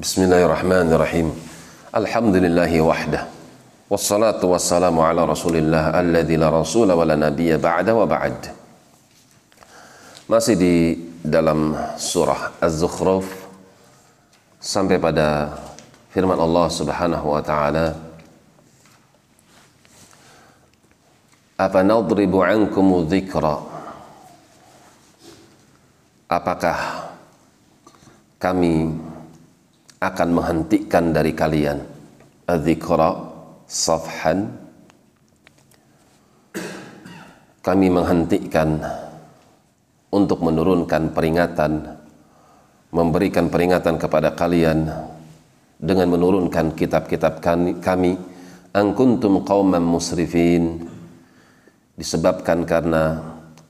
بسم الله الرحمن الرحيم الحمد لله وحده والصلاة والسلام على رسول الله الذي لا رسول ولا نبي بعد وبعد ما سيدي دلم سورة الزخرف sampai pada firman Allah Subhanahu wa taala Apa nadribu ankum dzikra Apakah kami. Akan menghentikan dari kalian dzikra safhan. Kami menghentikan untuk menurunkan peringatan memberikan peringatan kepada kalian dengan menurunkan kitab-kitab kami angkuntum qauman musrifin. Disebabkan karena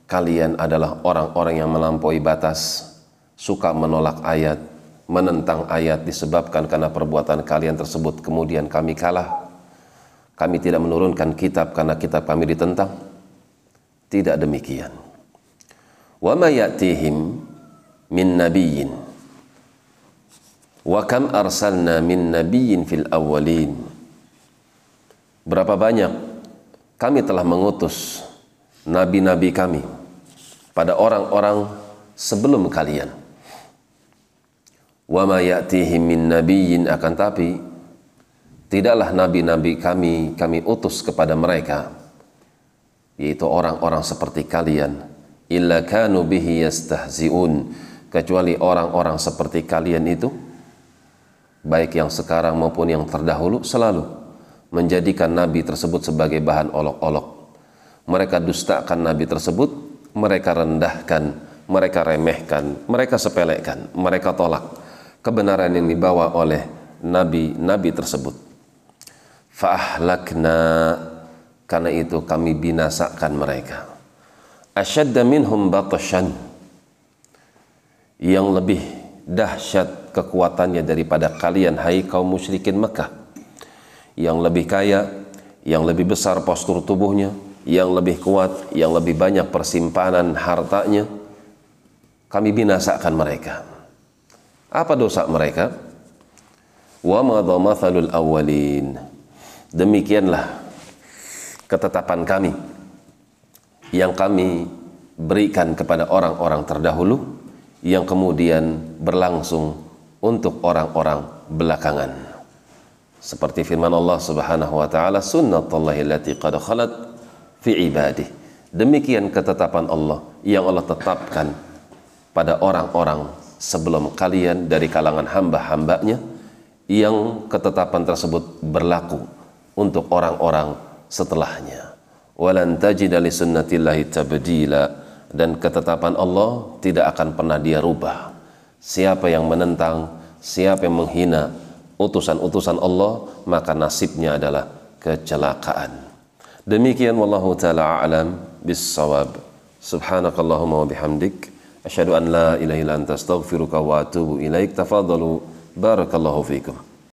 kalian adalah orang-orang yang melampaui batas suka menolak ayat menentang ayat disebabkan karena perbuatan kalian tersebut. Kemudian kami kalah. Kami tidak menurunkan kitab karena kitab kami ditentang. Tidak demikian. Wa ma ya'tihim min nabiyyin. Wa kam arsalna min nabiyyin fil awwalin. Berapa banyak kami telah mengutus nabi-nabi kami pada orang-orang sebelum kalian wa ma ya'tihim min nabiyyin. Akan tapi tidaklah nabi-nabi kami kami utus kepada mereka yaitu orang-orang seperti kalian illa kanu bihi yastahzi'un. Kecuali orang-orang seperti kalian itu baik yang sekarang maupun yang terdahulu selalu menjadikan nabi tersebut sebagai bahan olok-olok. Mereka dustakan nabi tersebut mereka rendahkan mereka remehkan mereka sepelekan mereka tolak kebenaran yang dibawa oleh nabi-nabi tersebut. Fa'ahlakna karena itu kami binasakan mereka. Asyadda minhum yang lebih dahsyat kekuatannya daripada kalian hai kaum musyrikin Mekah. Yang lebih kaya yang lebih besar postur tubuhnya yang lebih kuat yang lebih banyak persimpanan hartanya kami binasakan mereka apa dosa mereka wa madha mathalul awwalin demikianlah ketetapan kami yang kami berikan kepada orang-orang terdahulu yang kemudian berlangsung untuk orang-orang belakangan. Seperti firman Allah Subhanahu wa taala, "Sunnatullahi allati qad khalat fi ibadih." Demikian ketetapan Allah yang Allah tetapkan pada orang-orang sebelum kalian dari kalangan hamba-hambanya yang ketetapan tersebut berlaku untuk orang-orang setelahnya. Walan dan ketetapan Allah tidak akan pernah dia rubah. Siapa yang menentang siapa yang menghina utusan-utusan Allah maka nasibnya adalah kecelakaan. Demikian wallahu taala alam bissawab. Subhanakallahumma wa bihamdik asyhadu an la ilaha illa anta astaghfiruka wa atubu ilaik. Tafadhalu. Barakallahu fikum